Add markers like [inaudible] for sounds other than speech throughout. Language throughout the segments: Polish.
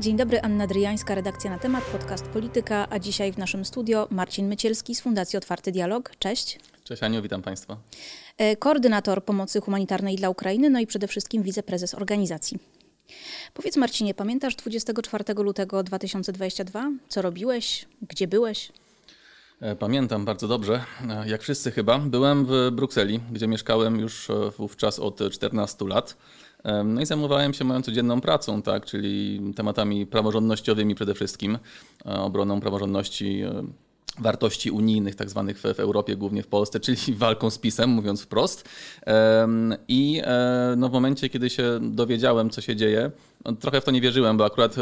Dzień dobry, Anna Dryjańska, redakcja na temat, podcast Polityka, a dzisiaj w naszym studio Marcin Mycielski z Fundacji Otwarty Dialog. Cześć. Cześć Aniu, witam Państwa. E, koordynator pomocy humanitarnej dla Ukrainy, no i przede wszystkim wiceprezes organizacji. Powiedz Marcinie, pamiętasz 24 lutego 2022? Co robiłeś? Gdzie byłeś? E, pamiętam bardzo dobrze, e, jak wszyscy chyba. Byłem w Brukseli, gdzie mieszkałem już wówczas od 14 lat. No i zajmowałem się moją codzienną pracą, tak, czyli tematami praworządnościowymi przede wszystkim, e, obroną praworządności e, wartości unijnych, tak zwanych w, Europie, głównie w Polsce, [laughs] czyli walką z PiSem, mówiąc wprost. I e, no, w momencie, kiedy się dowiedziałem, co się dzieje, trochę w to nie wierzyłem, bo akurat e,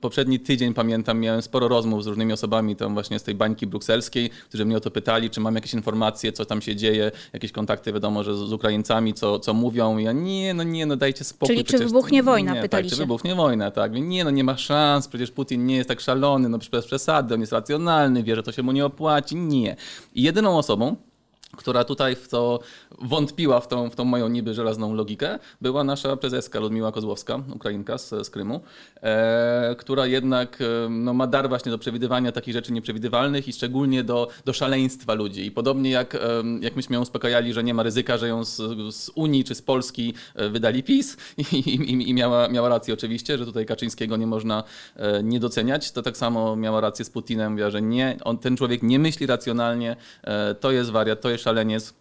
poprzedni tydzień, pamiętam, miałem sporo rozmów z różnymi osobami tam właśnie z tej bańki brukselskiej, którzy mnie o to pytali, czy mam jakieś informacje, co tam się dzieje, jakieś kontakty, wiadomo, że z, Ukraińcami, co, co mówią. Ja nie, no nie, no dajcie spokój. Czyli czy wybuchnie wojna, nie, pytali tak, się. czy wybuchnie wojna, tak. Nie, no nie ma szans, przecież Putin nie jest tak szalony, no bez przesady, on jest racjonalny, wie, że to się mu nie opłaci. Nie. I jedyną osobą, która tutaj w to wątpiła w tą, w tą moją niby żelazną logikę, była nasza prezeska Ludmiła Kozłowska, Ukrainka z, z Krymu, e, która jednak e, no, ma dar właśnie do przewidywania takich rzeczy nieprzewidywalnych i szczególnie do, do szaleństwa ludzi. I podobnie jak, e, jak myśmy ją uspokajali, że nie ma ryzyka, że ją z, z Unii czy z Polski e, wydali PiS i, i, i, miała, miała rację oczywiście, że tutaj Kaczyńskiego nie można e, nie doceniać, to tak samo miała rację z Putinem, mówiła, że nie, on, ten człowiek nie myśli racjonalnie, e, to jest wariat, to jest szaleniec.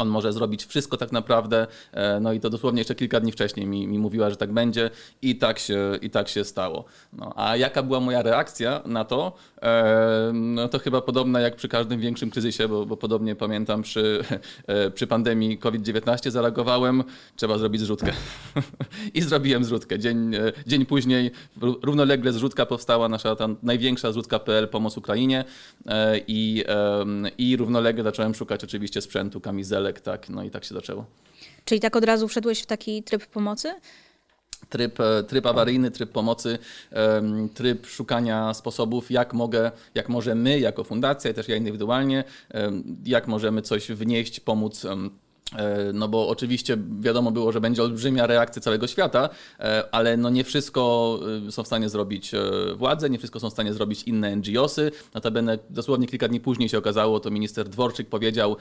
On może zrobić wszystko tak naprawdę. E, no i to dosłownie jeszcze kilka dni wcześniej mi, mi mówiła, że tak będzie i tak się, i tak się stało. No, a jaka była moja reakcja na to? E, no to chyba podobna jak przy każdym większym kryzysie, bo, bo podobnie pamiętam przy, e, przy pandemii COVID-19 zareagowałem, trzeba zrobić zrzutkę. [laughs] I zrobiłem zrzutkę. Dzień, dzień później równolegle zrzutka powstała, nasza ta największa zrzutka.pl Pomoc Ukrainie i, i równolegle zacząłem szukać oczywiście sprzętu, tak, no i tak się zaczęło. Czyli tak od razu wszedłeś w taki tryb pomocy? Tryb, e, tryb awaryjny, tryb pomocy, tryb szukania sposobów, jak mogę, jak możemy jako fundacja też ja indywidualnie, jak możemy coś wnieść, pomóc no bo oczywiście wiadomo było, że będzie olbrzymia reakcja całego świata, e, ale no nie wszystko e, są w stanie zrobić władze, nie wszystko są w stanie zrobić inne NGOsy. Notabene dosłownie kilka dni później się okazało, to minister Dworczyk powiedział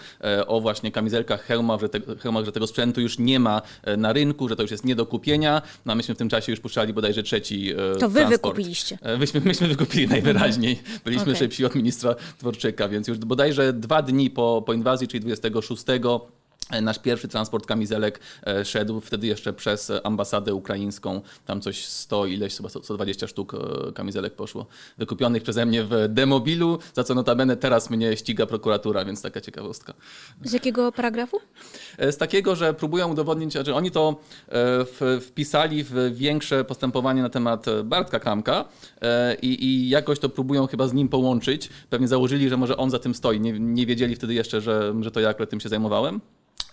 o właśnie kamizelkach, hełmach, że, te, hełmach, że tego sprzętu już nie ma na rynku, że to już jest nie do kupienia. No a myśmy w tym czasie już puszczali bodajże trzeci To wy transport. wykupiliście. Myśmy, myśmy wykupili najwyraźniej. Byliśmy okay. szybsi od ministra Dworczyka, więc już bodajże dwa dni po, po inwazji, czyli 26 Nasz pierwszy transport kamizelek e, szedł wtedy jeszcze przez ambasadę ukraińską. Tam coś 100 ileś, chyba 120 sztuk e, kamizelek poszło. Wykupionych przeze mnie w demobilu, za co notabene teraz mnie ściga prokuratura, więc taka ciekawostka. Z jakiego paragrafu? E, z takiego, że próbują udowodnić, że oni to wpisali w większe postępowanie na temat Bartka Kramka i, i jakoś to próbują chyba z nim połączyć. Pewnie założyli, że może on za tym stoi. Nie, nie wiedzieli wtedy jeszcze, że, że to ja akurat tym się zajmowałem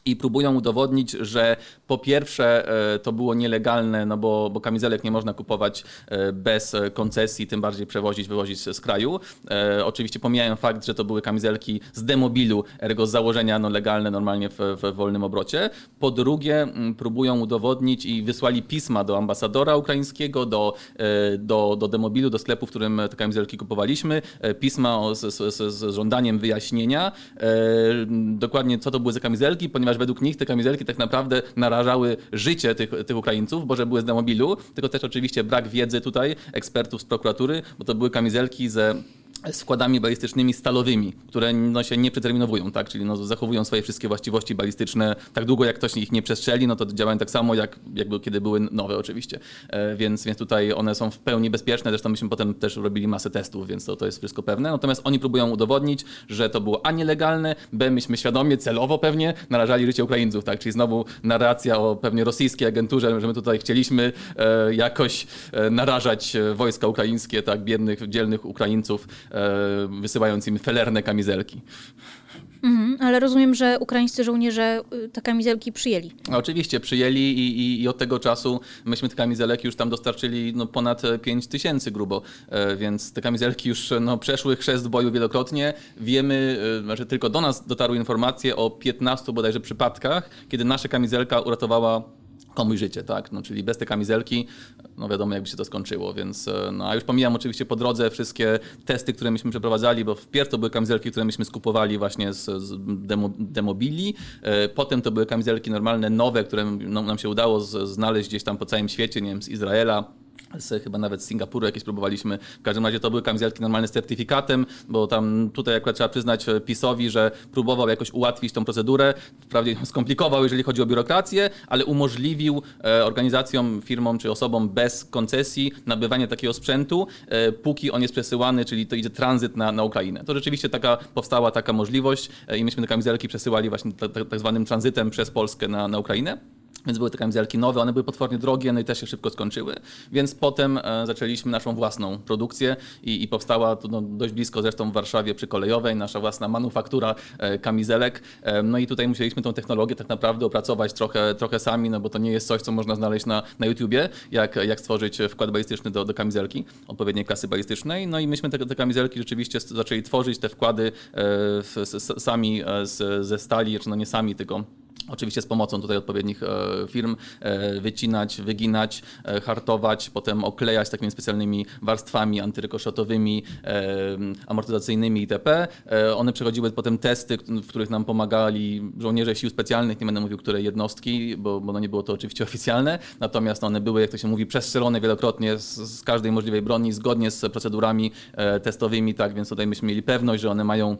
i próbują udowodnić, że po pierwsze e, to było nielegalne, no bo, bo kamizelek nie można kupować e, bez koncesji, tym bardziej przewozić, wywozić z kraju. E, oczywiście pomijają fakt, że to były kamizelki z demobilu, ergo z założenia no, legalne normalnie w, w wolnym obrocie. Po drugie próbują udowodnić i wysłali pisma do ambasadora ukraińskiego, do, do, do demobilu, do sklepu, w którym te kamizelki kupowaliśmy, pisma z, z, z żądaniem wyjaśnienia dokładnie co to były za kamizelki, ponieważ ponieważ według nich te kamizelki tak naprawdę narażały życie tych, tych Ukraińców, bo że były z demobilu, tylko też oczywiście brak wiedzy tutaj ekspertów z prokuratury, bo to były kamizelki ze z wkładami balistycznymi stalowymi, które no, się nie przeterminowują, tak? czyli no, zachowują swoje wszystkie właściwości balistyczne tak długo, jak ktoś ich nie przestrzeli, no to działają tak samo, jak jakby kiedy były nowe oczywiście. E, więc, więc tutaj one są w pełni bezpieczne, zresztą myśmy potem też robili masę testów, więc to, to jest wszystko pewne. Natomiast oni próbują udowodnić, że to było A nielegalne, B myśmy świadomie, celowo pewnie narażali życie Ukraińców, tak? czyli znowu narracja o pewnie rosyjskiej agenturze, że my tutaj chcieliśmy e, jakoś e, narażać e, wojska ukraińskie, tak, biednych, dzielnych Ukraińców, E, wysyłając im felerne kamizelki. Mhm, ale rozumiem, że ukraińscy żołnierze y, te kamizelki przyjęli. Oczywiście przyjęli i, i, i, od tego czasu myśmy te kamizelki już tam dostarczyli no, ponad 5 tysięcy grubo, e, więc te kamizelki już no, przeszły chrzest boju wielokrotnie. Wiemy, e, znaczy tylko do nas dotarły informacje o 15 bodajże przypadkach, kiedy nasza kamizelka uratowała komuś życie, tak? No, czyli bez tej kamizelki, no wiadomo, jakby się to skończyło, więc e, no, a już pomijam oczywiście po drodze wszystkie testy, które myśmy przeprowadzali, bo wpierw to były kamizelki, które myśmy skupowali właśnie z, z demo, demobili, e, potem to były kamizelki normalne, nowe, które no, nam się udało znaleźć gdzieś tam po całym świecie, nie wiem, z Izraela, z chyba nawet z Singapuru jakieś próbowaliśmy. W każdym razie to były kamizelki normalne z certyfikatem, bo tam tutaj akurat trzeba przyznać e, PiSowi, że próbował jakoś ułatwić tą procedurę. Wprawdzie skomplikował, jeżeli chodzi o biurokrację, ale umożliwił e, organizacjom, firmom czy osobom bez koncesji nabywanie takiego sprzętu, e, póki on jest przesyłany, czyli to idzie tranzyt na, na Ukrainę. To rzeczywiście taka, powstała taka możliwość i myśmy te kamizelki przesyłali właśnie tak, tak zwanym tranzytem przez Polskę na, na Ukrainę. Więc były te kamizelki nowe, one były potwornie drogie, no i też się szybko skończyły. Więc potem e, zaczęliśmy naszą własną produkcję i, i powstała tu no, dość blisko zresztą w Warszawie przy Kolejowej nasza własna manufaktura e, kamizelek. E, no i tutaj musieliśmy tą technologię tak naprawdę opracować trochę, trochę sami, no bo to nie jest coś, co można znaleźć na, na YouTubie, jak, jak stworzyć wkład balistyczny do, do kamizelki, odpowiedniej klasy balistycznej. No i myśmy te, te kamizelki rzeczywiście zaczęli tworzyć, te wkłady sami z, ze stali, czy no nie sami, tylko Oczywiście z pomocą tutaj odpowiednich e, firm e, wycinać, wyginać, e, hartować, potem oklejać takimi specjalnymi warstwami antyrykoszotowymi, amortyzacyjnymi itp. One przechodziły potem testy, w których nam pomagali żołnierze sił specjalnych, nie będę mówił, które jednostki, bo, bo no nie było to oczywiście [laughs] oficjalne, natomiast one były, jak to się mówi, przestrzelone wielokrotnie z, z każdej możliwej broni, zgodnie z procedurami testowymi, tak więc tutaj myśmy mieli pewność, że one mają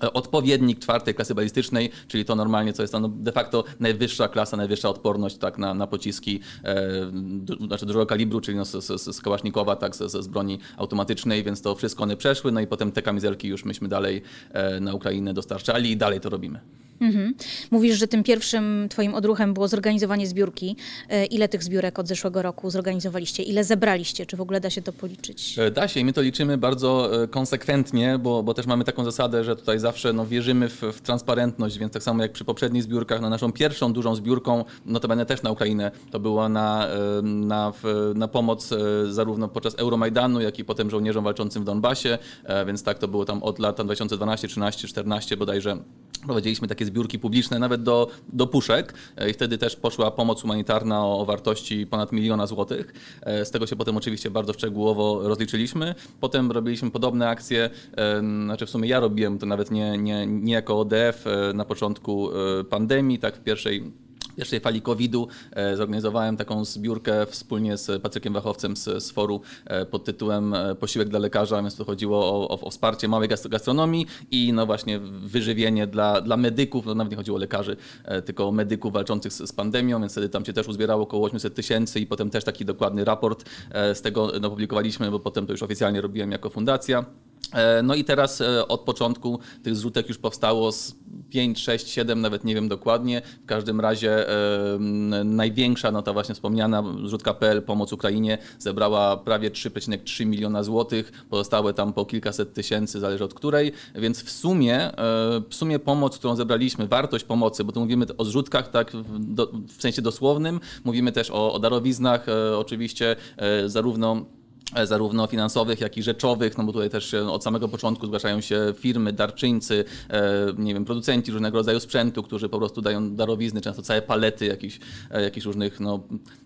odpowiednik czwartej klasy balistycznej, czyli to normalnie, co jest to no de facto najwyższa klasa, najwyższa odporność tak, na, na pociski, e, du, znaczy dużego kalibru, czyli no, z, z, z Kałasznikowa, tak, z, z broni automatycznej, więc to wszystko one przeszły, no i potem te kamizelki już myśmy dalej e, na Ukrainę dostarczali i dalej to robimy. Mhm. Mówisz, że tym pierwszym twoim odruchem było zorganizowanie zbiórki. E, ile tych zbiórek od zeszłego roku zorganizowaliście? Ile zebraliście? Czy w ogóle da się to policzyć? E, da się i my to liczymy bardzo e, konsekwentnie, bo, bo też mamy taką zasadę, że tutaj zawsze no, wierzymy w, w transparentność, więc tak samo jak przy poprzednich zbiórkach, no, naszą pierwszą dużą zbiórką, notabene też na Ukrainę, to była na, na, na pomoc zarówno podczas Euromajdanu, jak i potem żołnierzom walczącym w Donbasie, więc tak to było tam od lat 2012, 13, 14 bodajże prowadziliśmy takie zbiórki publiczne nawet do, do puszek e, i wtedy też poszła pomoc humanitarna o, wartości ponad miliona złotych. E, z tego się potem oczywiście bardzo szczegółowo rozliczyliśmy. Potem robiliśmy podobne akcje, e, znaczy w sumie ja robiłem to nawet nie, nie, nie jako ODF na początku pandemii, tak w pierwszej pierwszej fali COVID-u e, zorganizowałem taką zbiórkę wspólnie z Patrykiem Wachowcem z, z foru e, pod tytułem e, Posiłek dla lekarza, więc tu chodziło o, o, o wsparcie małej gastronomii i no właśnie wyżywienie dla, dla medyków, no nawet nie chodziło o lekarzy, tylko medyków walczących z, z pandemią, więc wtedy tam się też uzbierało około 800 tysięcy i potem też taki dokładny raport z tego no, publikowaliśmy, bo potem to już oficjalnie robiłem jako fundacja. E, no i teraz e, od początku tych zrzutek już powstało z 5, 6, 7, nawet nie wiem dokładnie. W każdym razie e, największa, no ta właśnie wspomniana zrzutka.pl Pomoc Ukrainie zebrała prawie 3,3 miliona złotych. Pozostałe tam po kilkaset tysięcy, zależy od której. Więc w sumie, w sumie pomoc, którą zebraliśmy, wartość pomocy, bo tu mówimy o zrzutkach tak w, sensie dosłownym, mówimy też o, darowiznach, oczywiście zarówno zarówno finansowych, jak i rzeczowych, no bo tutaj też od samego początku zgłaszają się firmy, darczyńcy, e, nie wiem, producenci różnego rodzaju sprzętu, którzy po prostu dają darowizny, często całe palety jakichś, e, jakichś różnych no,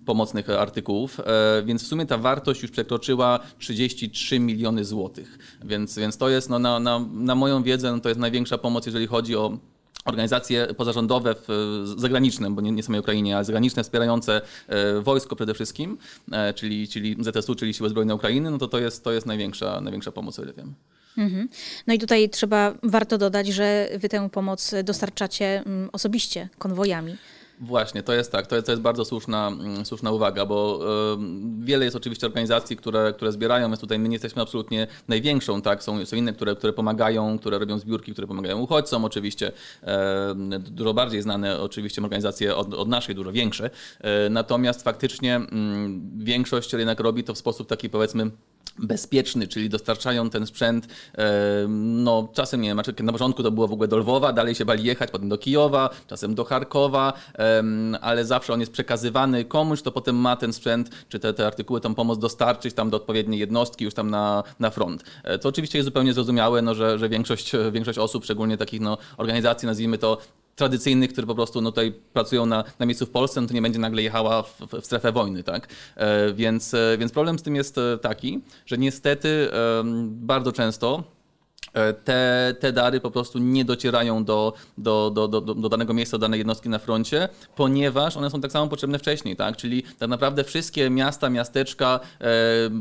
pomocnych artykułów, więc w sumie ta wartość już przekroczyła 33 miliony złotych, więc, więc to jest no, na, na, na moją wiedzę no, to jest największa pomoc, jeżeli chodzi o organizacje pozarządowe w, zagraniczne, bo nie, nie samej Ukrainie, ale zagraniczne wspierające e, wojsko przede wszystkim, e, czyli, czyli ZSU, czyli Siły Zbrojne Ukrainy, no to to jest, to jest największa, największa pomoc, o ile wiem. Mhm. No i tutaj trzeba, warto dodać, że wy tę pomoc dostarczacie mm, osobiście konwojami. Właśnie, to jest tak, to jest, to jest bardzo słuszna, mm, słuszna uwaga, bo y, wiele jest oczywiście organizacji, które, które zbierają, więc tutaj my nie jesteśmy absolutnie największą, tak, są, są inne, które, które pomagają, które robią zbiórki, które pomagają uchodźcom oczywiście, y, dużo bardziej znane oczywiście organizacje od, od naszej, dużo większe, y, natomiast faktycznie mm, większość jednak robi to w sposób taki powiedzmy bezpieczny, czyli dostarczają ten sprzęt, no czasem nie wiem, znaczy, na początku to było w ogóle do Lwowa, dalej się bali jechać, potem do Kijowa, czasem do Charkowa, ale zawsze on jest przekazywany komuś, to potem ma ten sprzęt, czy te, te artykuły, tą pomoc dostarczyć tam do odpowiedniej jednostki, już tam na, na front. To e, oczywiście jest zupełnie zrozumiałe, no, że, że większość, większość osób, szczególnie takich no, organizacji, nazwijmy to tradycyjnych, które po prostu no, tutaj pracują na, na miejscu w Polsce, no to nie będzie nagle jechała w, w strefę wojny, tak? E, więc, e, więc problem z tym jest e, taki, że niestety bardzo często te, te dary po prostu nie docierają do, do, do, do, do danego miejsca, do danej jednostki na froncie, ponieważ one są tak samo potrzebne wcześniej, tak? Czyli tak naprawdę wszystkie miasta, miasteczka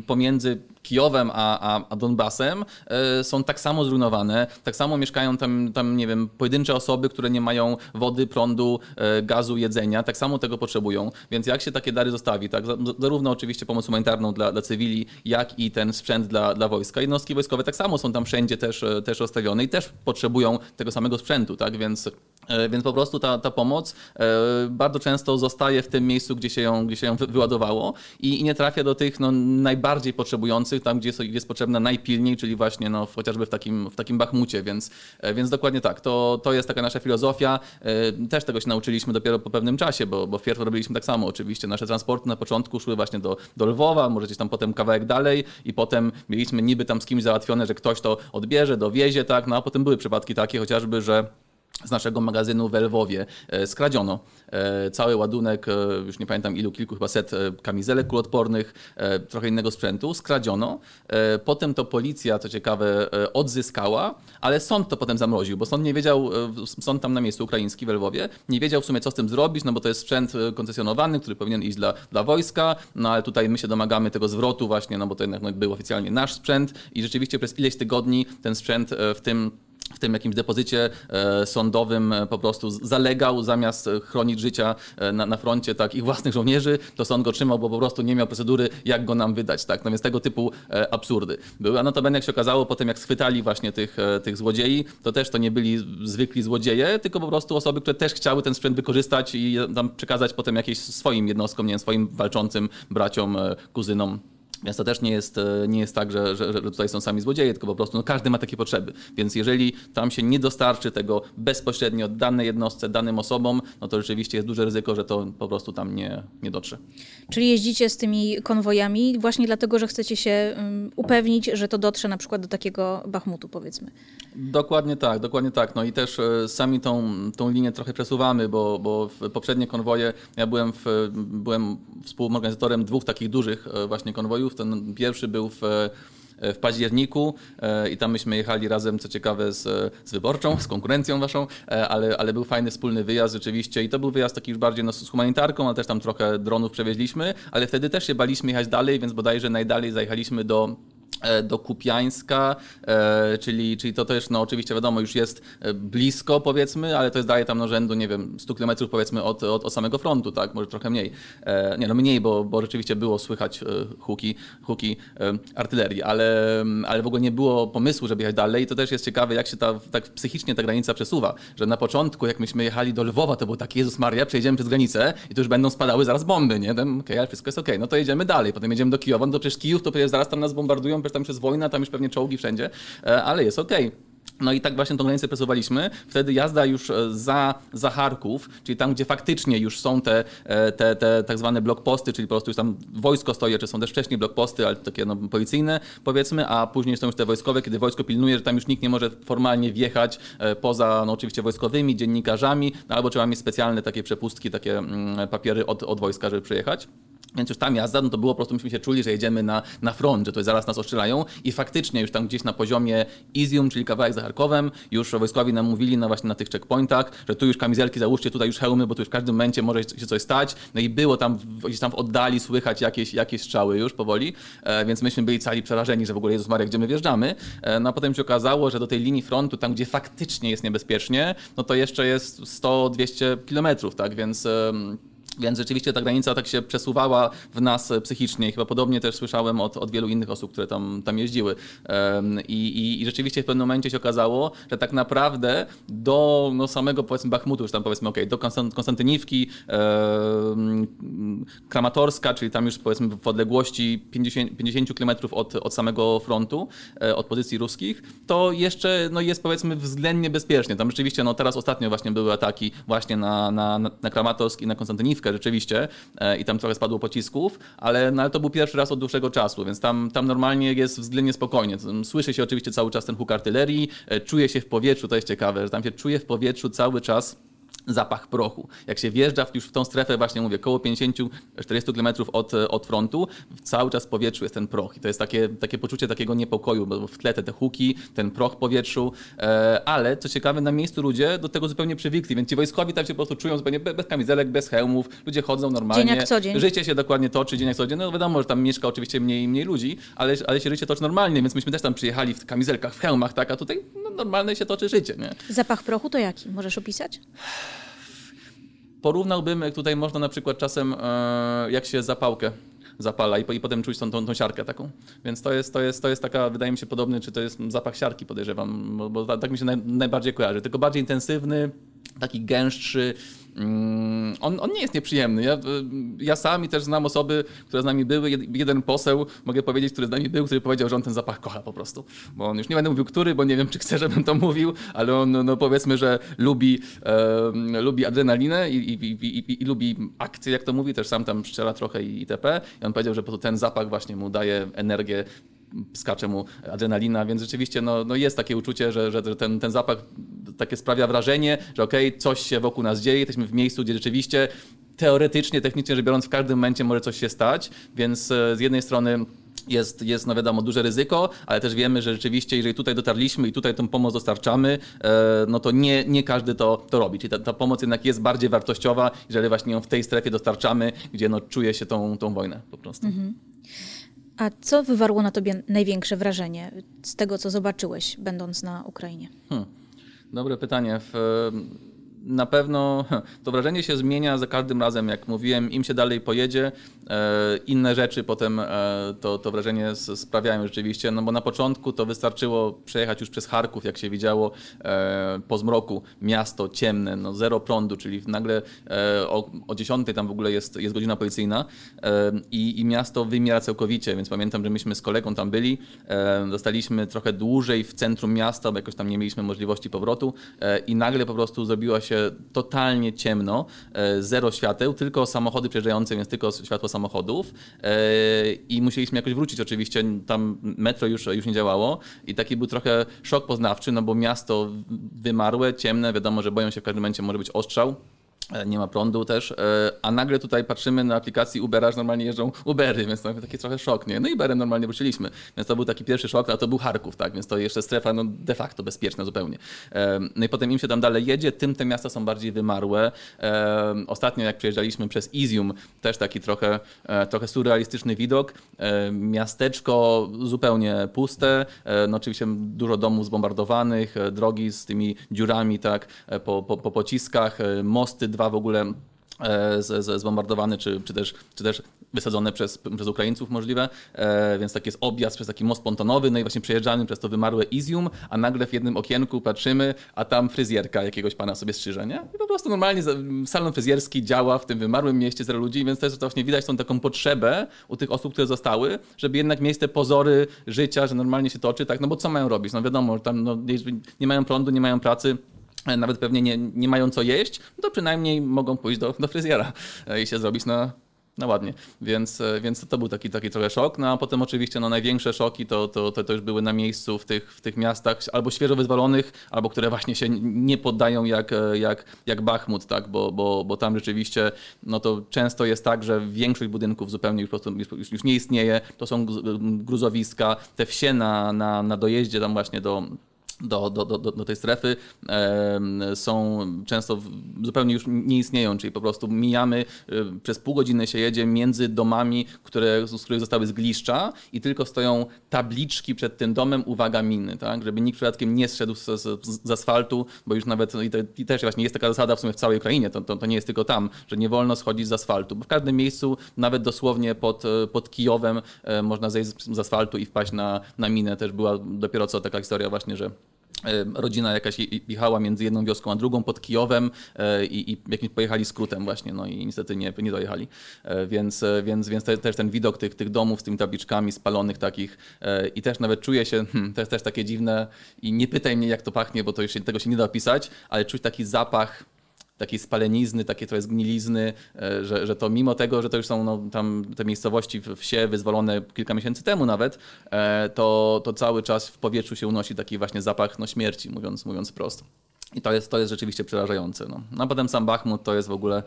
pomiędzy Kijowem a, a, a Donbasem e, są tak samo zrujnowane, tak samo mieszkają tam, tam, nie wiem, pojedyncze osoby, które nie mają wody, prądu, e, gazu, jedzenia, tak samo tego potrzebują. Więc jak się takie dary zostawi, tak? za- Zarówno oczywiście pomoc humanitarną dla, dla cywili, jak i ten sprzęt dla, dla wojska. Jednostki wojskowe tak samo są tam wszędzie też, e, też rozstawione i też potrzebują tego samego sprzętu, tak? Więc, więc po prostu ta, ta pomoc e, bardzo często zostaje w tym miejscu, gdzie się ją, gdzie się ją wy- wyładowało i, i nie trafia do tych no, najbardziej potrzebujących, tam gdzie jest, jest potrzebna najpilniej, czyli właśnie no, chociażby w takim, w takim Bachmucie, więc, e, więc dokładnie tak. To, to jest taka nasza filozofia. E, Też tego się nauczyliśmy dopiero po pewnym czasie, bo, bo wpierw robiliśmy tak samo oczywiście. Nasze transporty na początku szły właśnie do, do Lwowa, może gdzieś tam potem kawałek dalej i potem mieliśmy niby tam z kimś załatwione, że ktoś to odbierze, dowiezie, tak, no a potem były przypadki takie chociażby, że z naszego magazynu w Lwowie e, skradziono e, cały ładunek, e, już nie pamiętam ilu, kilku chyba set kamizelek kuloodpornych, e, trochę innego sprzętu, skradziono. Potem to policja, co ciekawe, odzyskała, ale sąd to potem zamroził, bo sąd nie wiedział, sąd tam na miejscu ukraiński w Lwowie, nie wiedział w sumie co z tym zrobić, no bo to jest sprzęt koncesjonowany, który powinien iść dla, dla wojska, no ale tutaj my się domagamy tego zwrotu właśnie, no bo to jednak no, był oficjalnie nasz sprzęt i rzeczywiście przez ileś tygodni ten sprzęt w tym w tym jakimś depozycie e, sądowym e, po prostu zalegał, zamiast e, chronić życia na, na froncie tak, ich własnych żołnierzy, to sąd go trzymał, bo po prostu nie miał procedury, jak go nam wydać. Tak? No więc tego typu absurdy były. A notabene, jak się okazało, potem jak schwytali właśnie tych, tych złodziei, to też to nie byli zwykli złodzieje, tylko po prostu osoby, które też chciały ten sprzęt wykorzystać i tam przekazać potem jakieś swoim jednostkom, nie wiem, swoim walczącym braciom, kuzynom. Więc to też nie jest, e, nie jest tak, że, że, że tutaj są sami złodzieje, tylko po prostu no, każdy ma takie potrzeby. Więc jeżeli tam się nie dostarczy tego bezpośrednio danej jednostce, danym osobom, no to rzeczywiście jest duże ryzyko, że to po prostu tam nie, nie dotrze. Czyli jeździcie z tymi konwojami właśnie dlatego, że chcecie się um, upewnić, że to dotrze na przykład do takiego Bachmutu, powiedzmy. Dokładnie tak, dokładnie tak. No i też e, sami tą, tą linię trochę przesuwamy, bo, bo w poprzednie konwoje, ja byłem, w, byłem współorganizatorem dwóch takich dużych e, właśnie konwojów. Ten pierwszy był w e, w październiku e, i tam myśmy jechali razem, co ciekawe, z, z wyborczą, z konkurencją waszą, e, ale, ale był fajny wspólny wyjazd rzeczywiście. I to był wyjazd taki już bardziej no, z humanitarką, ale też tam trochę dronów przewieźliśmy, ale wtedy też się baliśmy jechać dalej, więc bodajże najdalej zajechaliśmy do do Kupiańska, e, czyli, czyli to też, no oczywiście wiadomo, już jest e, blisko powiedzmy, ale to jest daje tam no rzędu, nie wiem, 100 km powiedzmy od, od, od samego frontu, tak, może trochę mniej. E, nie, no mniej, bo, bo rzeczywiście było słychać e, huki, huki e, artylerii, ale, ale w ogóle nie było pomysłu, żeby jechać dalej i to też jest ciekawe, jak się ta, tak psychicznie ta granica przesuwa, że na początku, jak myśmy jechali do Lwowa, to było tak, Jezus Maria, przejdziemy przez granicę i to już będą spadały zaraz bomby, nie? Okej, ale wszystko jest okej, no to jedziemy dalej, potem jedziemy do Kijowa, no to przecież Kijów, to przecież zaraz tam nas bombardują, tam już jest wojna, tam już pewnie czołgi wszędzie, e, ale jest okej. No i tak właśnie tą granicę przesuwaliśmy. Wtedy jazda już e, za, za Charków, czyli tam, gdzie faktycznie już są te, e, te, te tak zwane blokposty, czyli po prostu już tam wojsko stoi, czy są też wcześniej blokposty, ale takie no, policyjne powiedzmy, a później są już te wojskowe, kiedy wojsko pilnuje, że tam już nikt nie może formalnie wjechać poza no, oczywiście wojskowymi, dziennikarzami, no, albo trzeba mieć specjalne takie przepustki, takie mm, papiery od, od wojska, żeby przyjechać. Więc już tam jazda, no to było po prostu, myśmy się czuli, że jedziemy na, na front, że to zaraz nas ostrzelają i faktycznie już tam gdzieś na poziomie Izium, czyli kawałek za Charkowem, już wojskowi nam mówili na właśnie na tych checkpointach, że tu już kamizelki załóżcie, tutaj już hełmy, bo tu już w każdym momencie może się coś stać. No i było tam gdzieś tam w oddali słychać jakieś, jakieś strzały już powoli, e, więc myśmy byli cali przerażeni, że w ogóle Jezus Maria, gdzie my wjeżdżamy. E, no a potem się okazało, że do tej linii frontu, tam gdzie faktycznie jest niebezpiecznie, no to jeszcze jest 100-200 kilometrów, tak, więc... em, więc rzeczywiście ta granica tak się przesuwała w nas psychicznie. Chyba podobnie też słyszałem od, od wielu innych osób, które tam, tam jeździły. I, i, I rzeczywiście w pewnym momencie się okazało, że tak naprawdę do no, samego powiedzmy Bachmutu, już tam powiedzmy okej, do Konstan- Konstantyniwki, Kramatorska, czyli tam już powiedzmy w odległości 50, 50 km od, od samego frontu, e, od pozycji ruskich, to jeszcze no, jest powiedzmy względnie bezpiecznie. Tam rzeczywiście, no teraz ostatnio właśnie były ataki właśnie na, na na Kramatorsk i na Konstantyniwkę rzeczywiście e, i tam trochę spadło pocisków, ale, no, ale to był pierwszy raz od dłuższego czasu, więc tam, tam normalnie jest względnie spokojnie. Słyszy się oczywiście cały czas ten huk artylerii, e, czuje się w powietrzu, to jest ciekawe, że tam się czuje w powietrzu cały czas zapach prochu. Jak się wjeżdża już w tą strefę, właśnie mówię, około 50-40 km od, od frontu, cały czas w powietrzu jest ten proch. I to jest takie, takie poczucie takiego niepokoju, bo w tle te, te huki, ten proch w powietrzu. E, ale co ciekawe, na miejscu ludzie do tego zupełnie przywykli, więc ci wojskowi tam się po prostu czują zupełnie bez, bez kamizelek, bez hełmów, ludzie chodzą normalnie. Dzień jak co dzień. Życie się dokładnie toczy, dzień jak co dzień. No wiadomo, że tam mieszka oczywiście mniej mniej ludzi, ale, ale się życie toczy normalnie, więc myśmy też tam przyjechali w kamizelkach, w hełmach, tak, a tutaj no, normalnie się toczy życie, nie? Zapach prochu to jaki? Możesz opisać? Porównałbym, tutaj można na przykład czasem, e, jak się zapałkę zapala i, i potem czuć tą, tą, tą siarkę taką. Więc to jest, to, jest, to jest taka, wydaje mi się podobny, czy to jest zapach siarki podejrzewam, bo, bo tak mi się naj, najbardziej kojarzy. Tylko bardziej intensywny, taki gęstszy, on, on, nie jest nieprzyjemny. Ja, ja sam też znam osoby, które z nami były. Jeden poseł, mogę powiedzieć, który z nami był, który powiedział, że on ten zapach kocha po prostu. Bo on już nie będę mówił który, bo nie wiem, czy chce, żebym to mówił, ale on, no powiedzmy, że lubi, e, lubi adrenalinę i, i, i, i, lubi akcję, jak to mówi, też sam tam strzela trochę i itp. I on powiedział, że po ten zapach właśnie mu daje energię skacze mu adrenalina, więc rzeczywiście no, no jest takie uczucie, że, że ten, ten zapach takie sprawia wrażenie, że okej, okay, coś się wokół nas dzieje, jesteśmy w miejscu, gdzie rzeczywiście teoretycznie, technicznie rzecz biorąc, w każdym momencie może coś się stać, więc e, z jednej strony jest, jest, no wiadomo, duże ryzyko, ale też wiemy, że rzeczywiście, jeżeli tutaj dotarliśmy i tutaj tą pomoc dostarczamy, e, no to nie, nie każdy to, to robi. Czyli ta, ta pomoc jednak jest bardziej wartościowa, jeżeli właśnie ją w tej strefie dostarczamy, gdzie no czuje się tą, tą wojnę po prostu. Mhm. A co wywarło na tobie największe wrażenie z tego, co zobaczyłeś, będąc na Ukrainie? Hmm. Dobre pytanie. W, na pewno to wrażenie się zmienia za każdym razem, jak mówiłem, im się dalej pojedzie, e, inne rzeczy potem e, to, to wrażenie sprawiają rzeczywiście, no bo na początku to wystarczyło przejechać już przez Charków, jak się widziało e, po zmroku, miasto ciemne, no zero prądu, czyli nagle o, o 10 tam w ogóle jest, jest godzina policyjna i, i miasto wymiera całkowicie, więc pamiętam, że myśmy z kolegą tam byli, dostaliśmy trochę dłużej w centrum miasta, bo jakoś tam nie mieliśmy możliwości powrotu i nagle po prostu zrobiła się się totalnie ciemno, e, zero świateł, tylko samochody przejeżdżające, więc tylko światło samochodów. E, i musieliśmy jakoś wrócić. Oczywiście, tam metro już, już nie działało. I taki był trochę szok poznawczy, no bo miasto wymarłe, ciemne, wiadomo, że boją się w każdym momencie może być ostrzał. E, nie ma prądu też, e, a nagle tutaj patrzymy na aplikacji Ubera, że normalnie jeżdżą Ubery, więc to taki trochę szok, nie? No i Uberem normalnie wróciliśmy, więc to był taki pierwszy szok, a to był Charków, tak, więc to jeszcze strefa no de facto bezpieczna zupełnie. E, no i potem im się tam dalej jedzie, tym te miasta są bardziej wymarłe. Ostatnio jak przejeżdżaliśmy przez Izium, też taki trochę, trochę surrealistyczny widok, miasteczko zupełnie puste, no oczywiście dużo domów zbombardowanych, drogi z tymi dziurami, tak, po, po, po pociskach, mosty dwa w ogóle e, z, z, zbombardowane, czy, czy, też, czy też wysadzone przez, przez Ukraińców możliwe, e, więc taki jest objazd przez taki most pontonowy, no i właśnie przejeżdżamy przez to wymarłe Izium, a nagle w jednym okienku patrzymy, a tam fryzjerka jakiegoś pana sobie strzyże, nie? I po prostu normalnie salon fryzjerski działa w tym wymarłym mieście zero ludzi, więc też właśnie widać tą taką potrzebę u tych osób, które zostały, żeby jednak mieć te pozory życia, że normalnie się toczy, tak, no bo co mają robić? No wiadomo, tam no, nie mają prądu, nie mają pracy, nawet pewnie nie, nie mają co jeść, no to przynajmniej mogą pójść do, do fryzjera e, i się zrobić na, na ładnie. Więc, e, więc to był taki, taki trochę szok. No a potem oczywiście no, największe szoki to, to, to, to już były na miejscu w tych, w tych miastach albo świeżo wyzwolonych, albo które właśnie się nie poddają jak, e, jak, jak Bachmut, tak? bo, bo, bo tam rzeczywiście no to często jest tak, że większość budynków zupełnie już, już, już nie istnieje. To są gruzowiska, te wsie na, na, na dojeździe tam właśnie do do, do, do, do tej strefy są często zupełnie już nie istnieją, czyli po prostu mijamy, e, przez pół godziny się jedzie między domami, które, z których zostały zgliszcza i tylko stoją tabliczki przed tym domem, uwaga miny, tak? żeby nikt przypadkiem nie zszedł z, z, z asfaltu, bo już nawet, i, to, i, też właśnie jest taka zasada w sumie w całej Ukrainie, to, to, to, nie jest tylko tam, że nie wolno schodzić z asfaltu, bo w każdym miejscu, nawet dosłownie pod, e, pod Kijowem e, można zejść z, z asfaltu i wpaść na, na minę, też była dopiero co taka historia właśnie, że rodzina jakaś jechała między jedną wioską a drugą pod Kijowem e, i, i jakimś pojechali skrótem właśnie, no i niestety nie, nie dojechali. E, więc, e, więc, więc te, też ten widok tych, tych domów z tymi tabliczkami spalonych takich i też nawet czuję się, hmm, jest też takie dziwne i nie pytaj mnie jak to pachnie, bo to już tego się nie da opisać, ale czuć taki zapach takiej spalenizny, takie trochę zgnilizny, e, że, że to mimo tego, że to już są no, tam te miejscowości wsie wyzwolone kilka miesięcy temu nawet, e, to, to cały czas w powietrzu się unosi taki właśnie zapach no, śmierci, mówiąc, mówiąc prosto. I to jest, to jest rzeczywiście przerażające. No. no a potem sam Bachmut to jest w ogóle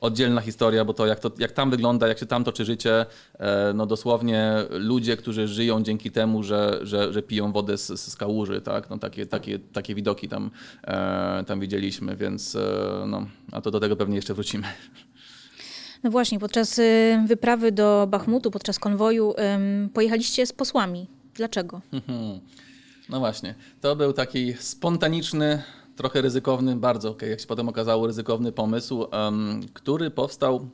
oddzielna historia, bo to jak, to jak tam wygląda, jak się tam toczy życie, e, no dosłownie ludzie, którzy żyją dzięki temu, że, że, że piją wodę z, z kałuży, tak? No takie, takie, takie widoki tam, e, tam widzieliśmy, więc e, no, a to do tego pewnie jeszcze wrócimy. No właśnie, podczas y, wyprawy do Bachmutu, podczas konwoju pojechaliście z posłami. Dlaczego? [laughs] No właśnie, to był taki spontaniczny, trochę ryzykowny, bardzo, jak się potem okazało, ryzykowny pomysł, który powstał